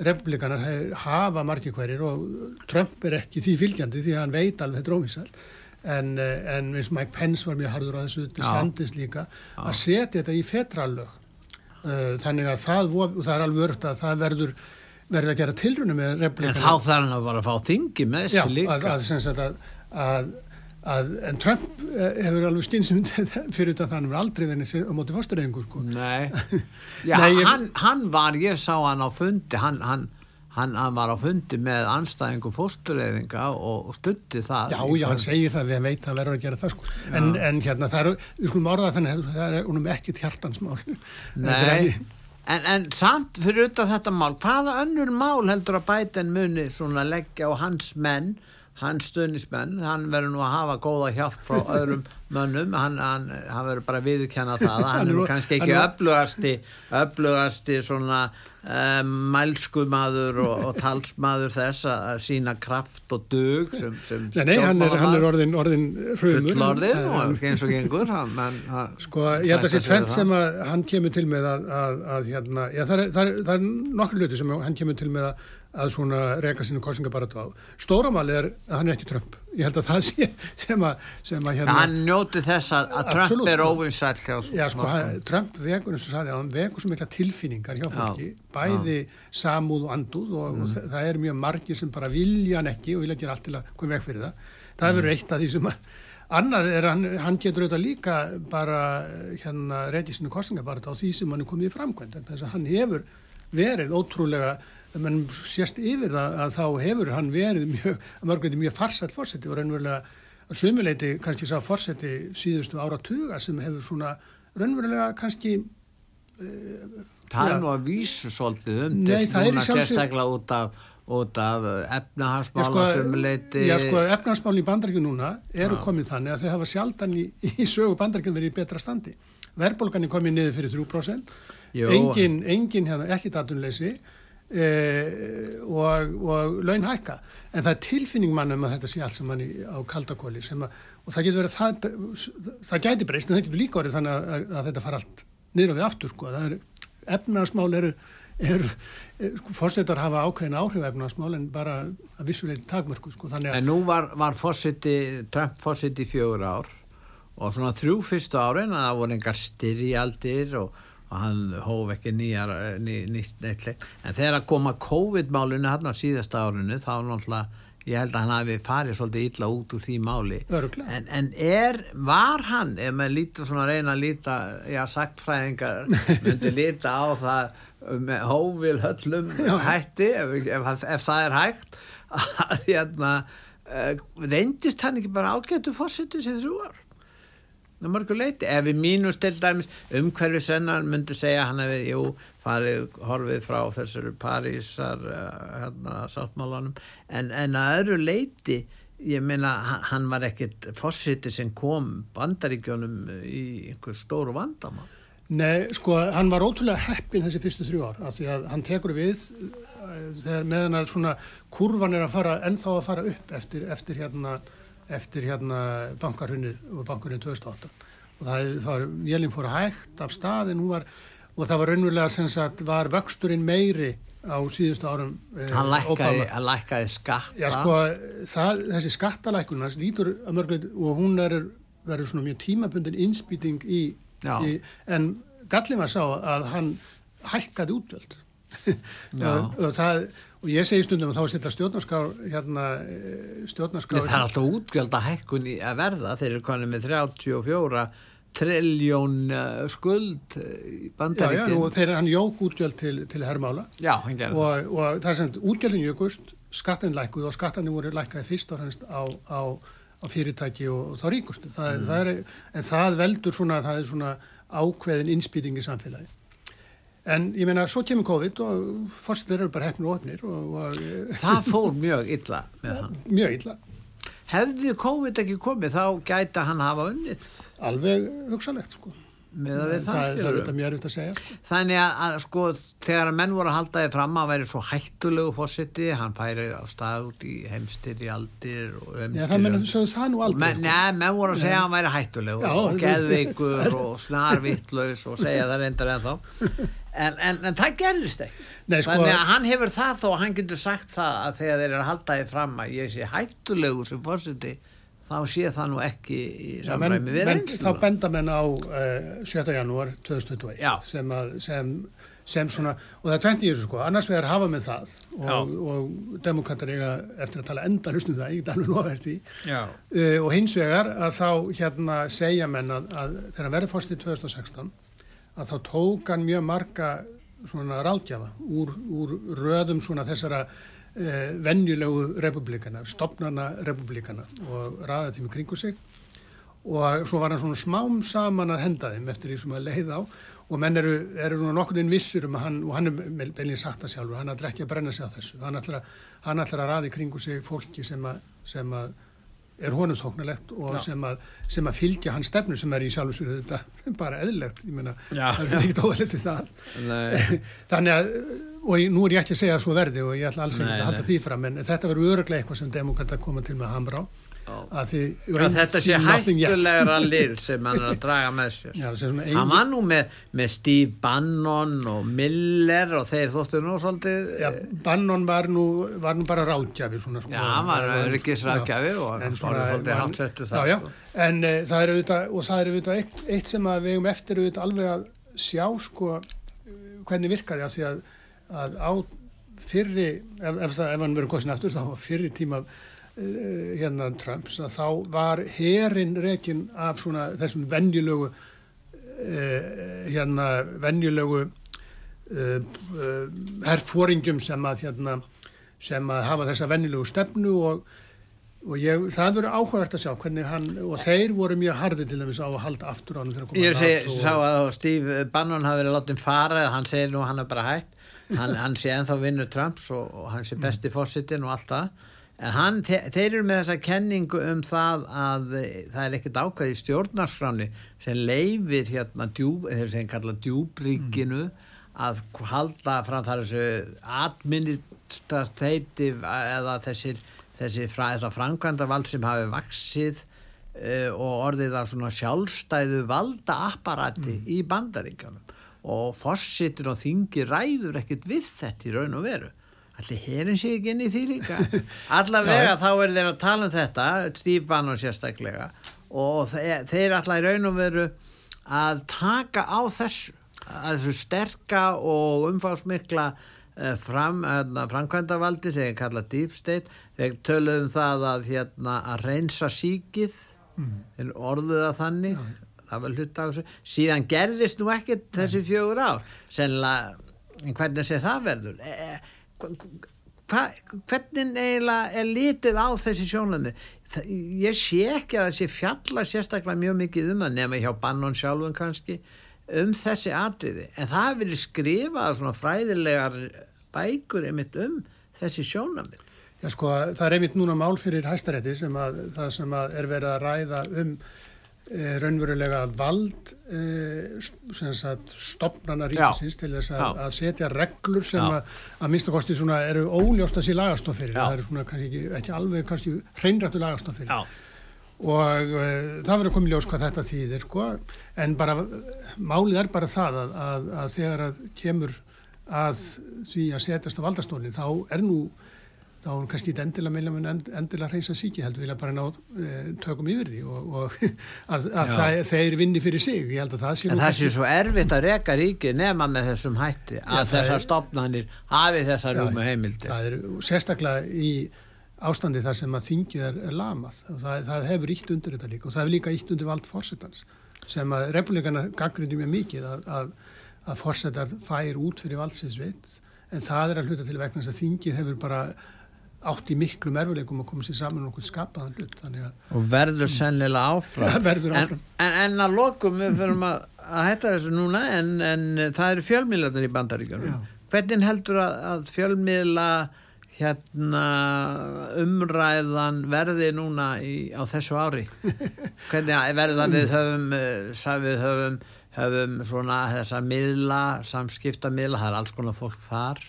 republikanar hafa margir hverjir og Trump er ekki því fylgjandi því hann veit alveg þetta er óvísall. En, eh, en eins og Mike Pence var mjög harður á þessu, þetta sendist líka, að setja þetta í fetrallög. Uh, þannig að það, það er alveg örgt að það verður, verður að gera tilrunum með en republikanar. þá þarf hann að bara fá þingi með þessi líka að, að, sagt að, að, að, en Trump eh, hefur alveg skynsum fyrir þetta að hann hefur aldrei verið á móti fórstureyðingu, sko. Nei, já, Nei, ég- hann, hann var, ég sá hann á fundi, hann, hann, hann, hann var á fundi með anstæðingu fóstureyðinga og, stutti það. Já, já, hann segir það, við veit að verður að gera það, sko. En, en hérna, það er, við skulum orða þannig að það er unum. Þetta er Nei, ekki- en, en samt fyrir auðvitað þetta mál, hvaða önnur mál heldur að bæten muni svona leggja á hans menn, hans stöðnismenn, hann verður nú að hafa góða hjálp frá öðrum mönnum, hann, hann, hann verður bara að viðurkenna það, að hann Hann er kannski hann ekki öflugasti, öflugasti svona um, mælskumaður og, og talsmaður þess að sína kraft og dug sem, sem Nei, nei, hann er, hann er orðin, orðin hrumur. En- og eins og gengur hann, hann, hann, Sko, ég held að sé tvent sem að hann kemur til með að, að, að hérna, já, það er, er, er nokkur hluti sem hann kemur til með að, að svona reka sínu kostningabaratu á. Stóramáli er að hann er ekki Trump. Ég held að það sé sem að, sem að hérna, hann njóti þess að, að Trump Absolutt, er óvinsæll hjá já, sko, hann, Trump vekur, eins og sagði, hann vekur svo mikla tilfinningar hjá fólki, bæði samúð og andúð og, Mm. og það, það er mjög margir sem bara vilja hann ekki og vilja gera allt til að koma veg fyrir það. Það Mm. verður eitt af því sem að Annað er hann, hann getur auðvitað líka bara hérna reyndi sinu kostninga bara á því sem hann er komið í framkvæmd þess að hann hefur verið ótrúlega ef mann sést yfir það að þá hefur hann verið mjög, að mörgveiti mjög farsætt fórseti og raunverulega að sömuleiti kannski sá fórseti síðustu áratuga sem hefur svona raunverulega kannski Það Já. er nú að vísu svolítið um Nei, það er í sjálfsög- út af, út af Já, efnahagsmála sko, sumuleiti já, sko, efnarsmálin í bandaríkjum núna eru Já. komin þannig að þau hafa sjaldan í, í sögu bandaríkjum verið í betra standi. Verbolgan er komin niður fyrir 3%, Jú. engin, engin hérna, ekki datunleysi e, og, og laun hækka. En það er tilfinning mannum að þetta sé allt saman í, á kaldakóli sem og það getur verið, það, það gæti breyst, en það getur líka orðið þannig að, að, þetta fara allt niður á við aftur, sko. Er, efnarsmál eru, eru sko, fórsetar hafa ákveðin áhrif efnarsmál en bara að vissulegin takmörku, sko. Þannig að En nú var, var fórseti, Trump fórseti fjögur ár og svona þrjú fyrstu árin að það voru engar styrjaldir og, og hann hóf ekki nýjar, ný, nýtt neitleik. En þegar að koma COVID-málinu hann á síðasta árinu þá náttúrulega ég held að hann hafi farið svolítið illa út úr því máli. En, en er, var hann, ef maður lítur svona að reyna að líta, já, sagtfræðingar myndi líta á það með hófil höllum hætti, ef, ef, ef það er hægt, að hérna, uh, reyndist hann ekki bara ágættu fórsetið sér þrjú mörgur leiti, ef við mínum til dæmis umhverfi sennar myndi segja hann hefði, jú, farið horfið frá þessari Parísar uh, hérna, sáttmálanum. En, en að öðru leiti ég meina, hann, var ekkit fórsiti sem kom bandaríkjónum í einhver stóru vandamál. Nei, sko, hann var ótrúlega heppin þessi fyrstu þrjú ár, af því að hann tekur við uh, þegar meðan að svona kurvan er að fara, ennþá að fara upp eftir, eftir hérna, eftir hérna bankarhunnið og bankarhunnið 2008 og það, það var, vélinn fór hægt af stað en hún var, og það var raunverulega sem sagt, var vöxturinn meiri á síðustu árum eh, hann lækkaði, hann lækkaði skatta. Já, sko, það, þessi skattalækun hans lítur að mörgulegt og hún er verið svona mjög tímabundin innspýting í Í, en gallin var sá að hann hækkaði útgjöld. Og, og, það, og ég segi stundum að þá setja stjórnarskrár hérna, stjórnarskrár það er alltaf útgjöld að hækkun í að verða. Þeir eru konið með 34 trilljón skuld í bandaríkinn og þeir hann jók útgjöld til, til herrmála og, og það er sem útgjöldin jökust skattin lækuð og skattinni voru lækaði fyrst og hannst á, á á fyrirtæki og, og þá ríkustu. Það, mm. það er, en það veldur svona, það er svona ákveðin innspýting í samfélagi en ég meina svo kemur COVID og fórstuður eru bara hefnir og ofnir Það fór mjög illa með hann Mjög illa Hefði COVID ekki komið þá gæta hann hafa unnið Alveg hugsalegt sko með að við það, skilur. Það er auðvitað mjög auðvitað að segja. Þannig að, að sko þegar menn voru að halda þig fram að væri svo hættulegu fórsiti, hann færi á stað út í heimstyr í aldir og umstyr. Já það menn að það nú aldrei. Men, Nei, menn voru að segja að hann væri hættulegu og geðveikur og snarvittlaus og segja það reyndar en þá. En, en, en það gerðist ekki. Nei, sko, Þannig að hann hefur það þó hann getur sagt það að þegar þeir eru að halda þig fram að ég sé hættulegu sem fórsiti þá sé það nú ekki í samræmi við reynslu. Þá benda menn á uh, 7. janúar 2021 sem, að, sem, sem svona, og það er í þessu sko, annars vegar hafa með það og, og demokrater eiga eftir að tala enda hlustum það, ég get alveg loðað því uh, og hins vegar að þá hérna segja menn að, að þegar verður fórst í 2016 að þá tók hann mjög marga svona ráðgjafa úr, úr röðum svona þessara eh, vennjulegu republikana, stopnana republikana og ræða þeim í kringu sig. Og svo var hann svona smám saman að henda þeim eftir því sem að leið á. Og menn eru, eru nú nokkurinn vissur um að hann, og hann er meilin sagt það sjálfur, hann ætlar ekki að brenna sig á þessu, hann ætlar að, að ræða í kringu sig fólki sem að, sem að er honum þóknarlegt og sem að, sem að fylgja hans stefnu sem er í sjálfsögur þetta bara eðlegt, ég meina það er ekki tóðalegt við það. Þannig að, og nú er ég ekki að segja svo verði og ég ætla alls ekki að halda því fram en þetta verður öruglega eitthvað sem demokrata koma til með hamra á. að því, að þetta sé hættulegra lið sem hann er að draga með sér. Já, hann var nú með, með Steve Bannon og Miller og þeir þóttu nú svolítið Já, Bannon var nú, var nú bara ráðgjafi svona, sko, Já, hann var öryggis ráðgjafi og hann var svolítið haldsettu það já, já, sko. en uh, það er auðvitað og það er auðvitað eitt, eitt sem við hefum eftir auðvitað alveg að sjá sko hvernig virkaði að því að, að á fyrri ef, ef, það, ef hann verður kosin aftur þá fyrri tíma Eh, hérna Trumps að þá var herin rekin af svona þessum vennjulegu eh, hérna vennjulegu eh, herrfóringum sem að hérna sem að hafa þessa vennjulegu stefnu og, og ég, það verður áhugavert að sjá hvernig hann og þeir voru mjög hardi til þess að halda aftur á hann Ég seg, og, sá að Steve Bannon hafi verið látið fara hann segir nú hann er bara hægt hann, hann sé enþá vinnu Trumps og, og hann sé besti fórsitin og allt það En hann, þeir eru með þessa kenningu um það að það er ekkert ákvæði stjórnarskráni sem leifir hérna djúb, þeir sem kalla djúbríkinu mm. að halda fram þar þessu administrativ eða þessir, þessir fra, framkvæmda vald sem hafi vaksið uh, og orðið að svona sjálfstæðu valda apparati mm. í bandaríkjónum og fossitin og þingi ræður ekkert við þetta í raun og veru allir herin sé ekki inn í því líka. Allavega þá er þeir að tala um þetta Stífan og sérstaklega og þeir, allar í raun og veru að taka á þessu að þessu sterka og umfásmikla uh, fram, uh, framkvæmdavaldi sem ég kalla deep state. Þeir töluðum það að, hérna, að reynsa síkið. Mm. orðuða þannig. Já. það var hlut á þessu. Síðan gerðist nú ekkert þessi fjögur ár. Sennilega hvernig sé það verður. E, e hva, hvernig eiginlega er litið á þessi sjónlandi ég sé ekki að þessi fjalla sérstaklega mjög mikið um það nema hjá Bannon sjálfun kannski um þessi atriði. En það verið skrifað svona fræðilegar bækur einmitt um þessi sjónlandi Já sko það er einmitt núna mál fyrir hæstarétti sem að það sem að er verið að ræða um raunverulega vald e, stopnana ríkisins til þess að, að setja reglur sem Já. að, að minnstakosti eru óljósta sér lagastoffyrir, það eru svona kannski ekki, ekki alveg kannski hreinrættu lagastoffyrir og e, það verður komið ljós hvað þetta þýðir sko, en bara málið er bara það að, að þegar að kemur að því að setjast á valdastóli þá er nú þá er kannski þetta endilega meila en endilega hreinsa síki heldur vilja bara ná e, tökum yfir því og, og að, að það, þeir vinni fyrir sig. Ég held að það sé en það sé svo erfitt að reka ríki nema með þessum hætti að já, þessar er, stopnarnir hafi þessar rúmu heimildi það er sérstaklega í ástandi þar sem að þingið er, er lamað. Og það, það hefur ítt undir þetta líka. Og það hefur líka ítt undir vald fórsetans sem að republikana gaggrindi mjög mikið að, að, að fórsetar fær út fyrir valdsinsvitt en það er að hluta til vegna þess að þingið hefur bara átt í miklu merfuleikum að koma sér saman og okkur skapaðan hlut og verður sennilega áfram, verður áfram. En, en, en að lokum við fyrir að, að hætta þessu núna en, en það eru fjölmiðlarnir í bandaríkjum hvernig heldur að, að fjölmiðla hérna umræðan verði núna í, á þessu ári? Hvernig verður það við höfum eh, við höfum, höfum svona þessa miðla, samskipta miðla það er alls konar fólk þar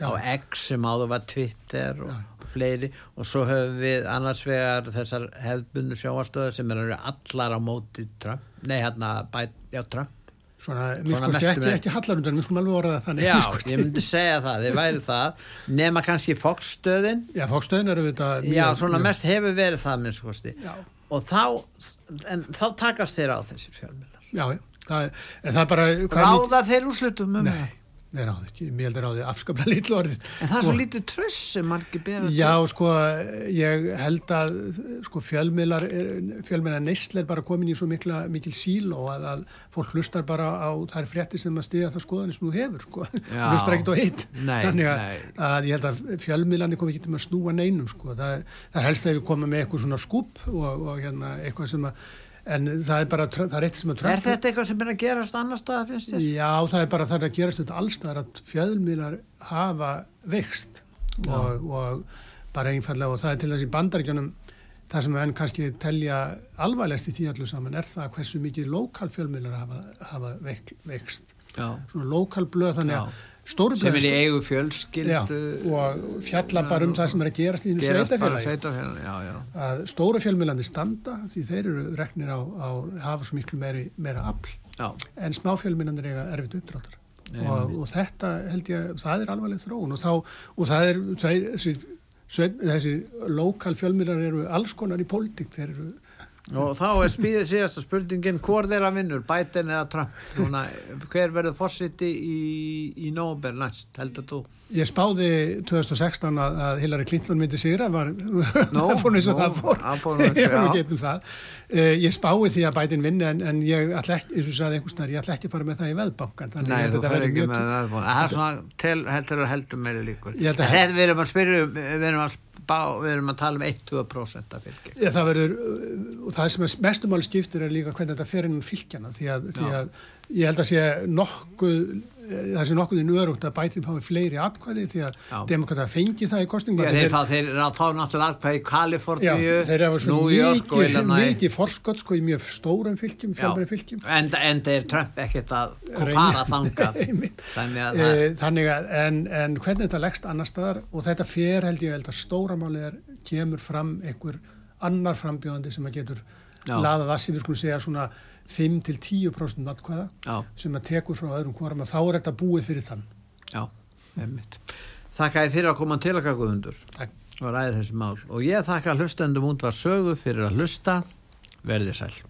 Já. á X sem áður var Twitter og Já. fleiri og svo höfum við annars vegar þessar hefðbundu sjáastöðu sem eru allar á móti Trump, nei hérna já Trump Svona, mér ég ekki, ekki hallarundan, mér skoðum alveg orða það þannig. Já, ég myndi segja það, þið væri það, nema kannski fókstöðin. Já, fókstöðin eru þetta. Já, svona mjög. mest hefur verið það, mér ég. Og þá, en þá takast þeir á þessir fjármjölar. Já, það, það er bara... Ráða þeir úrslutum um það? Nei. Ráði ekki, mér heldur ráði afskaplega lítið orðið. En það er svo lítið tröss sem margir beða Já, sko, ég held að sko, fjölmiðlar, fjölmiðlar neysl er bara komin í svo mikla, mikil síl og að, að fólk hlustar bara á þær frétti sem að stiða það skoðanir sem þú hefur, sko. Já. Hlustar ekkert á hitt. Þannig að, að ég held að fjölmiðlarnir kom ekki til að snúa neinum, sko. Það, það er helst að við komum með eitthvað svona skúp og, og hérna, eitthvað sem að en það er bara, það er eitt sem að Trump Er þetta eitthvað sem er að gerast annar stað finnst þér? Já, það er bara það er að gerast þetta allstað að fjöðlmiðlar hafa vext og, og bara einfallega og það er til þess í bandaríkjunum það sem enn kannski telja alvarlegst í því allu saman er það hversu mikið lokal fjölmiðlar hafa, hafa vext Já. svona lokal blöð þannig að sem er í eigu fjölskyldu og fjalla bara um það sem er að gerast í sveitafélagi að stóra fjölmjölandi standa því þeir eru reknir á að hafa svo miklu meiri, meira afl já. en smá fjölmjölandi er erfitt uppdráttar. Og, og þetta held ég það er alvarleg þróun. Og, þá, og það er, það er þessi, þessi lokal fjölmjölar eru alls konar í pólitík. Þeir eru og þá er síðasta spurningin hvort er að vinnur, Biden eða Trump? Núna, hver verður fórsiti í, í nóber næst, heldur þú? Ég spáði 2016 að, að Hillary Clinton myndi sigra var, það fór eins og það fór. ég var nú getnum það. Uh, ég spáði því að Biden vinni en, en ég ætla ekki, eins og sagði einhvers ég ætla ekki að fara með það í veðbankan Nei, þú fer ekki með veðbankan það er svona heldur og heldur meiri líkur. Við erum að spyrja um, við erum að við erum að tala um 1-2% af fylgjum. Ja, það verður, og það sem er mestumáli skiptir er líka hvernig þetta fer inn um fylgjana því að, því að ég held að sé nokkuð það sé nokkuð í nöðrútt að bætinn fái fleiri atkvæði því að demokrata fengi það í kostningum ja, þeir, þeir að fá náttúrulega atkvæði í Kaliforníu, New York og Illinois. mikið forskott sko í mjög stórum fylgjum, fjölbæri fylgjum. En, en þeir Trump ekkert að fara þangað. Þannig að, e, þannig að en, en hvernig þetta leggst annar staðar? Og þetta fer held ég held að stóramálið er kemur fram einhver annar frambjóðandi sem að getur Já. laðað að sem við skulum segja svona 5-10% atkvæða sem að tekur frá öðrum hvorum að þá er þetta búið fyrir þann. Já, einmitt. Þakka ég fyrir að koma til að kakka undur og ræði þessi mál. Og ég þakka hlustendum út var sögu fyrir að hlusta. Verðið sæl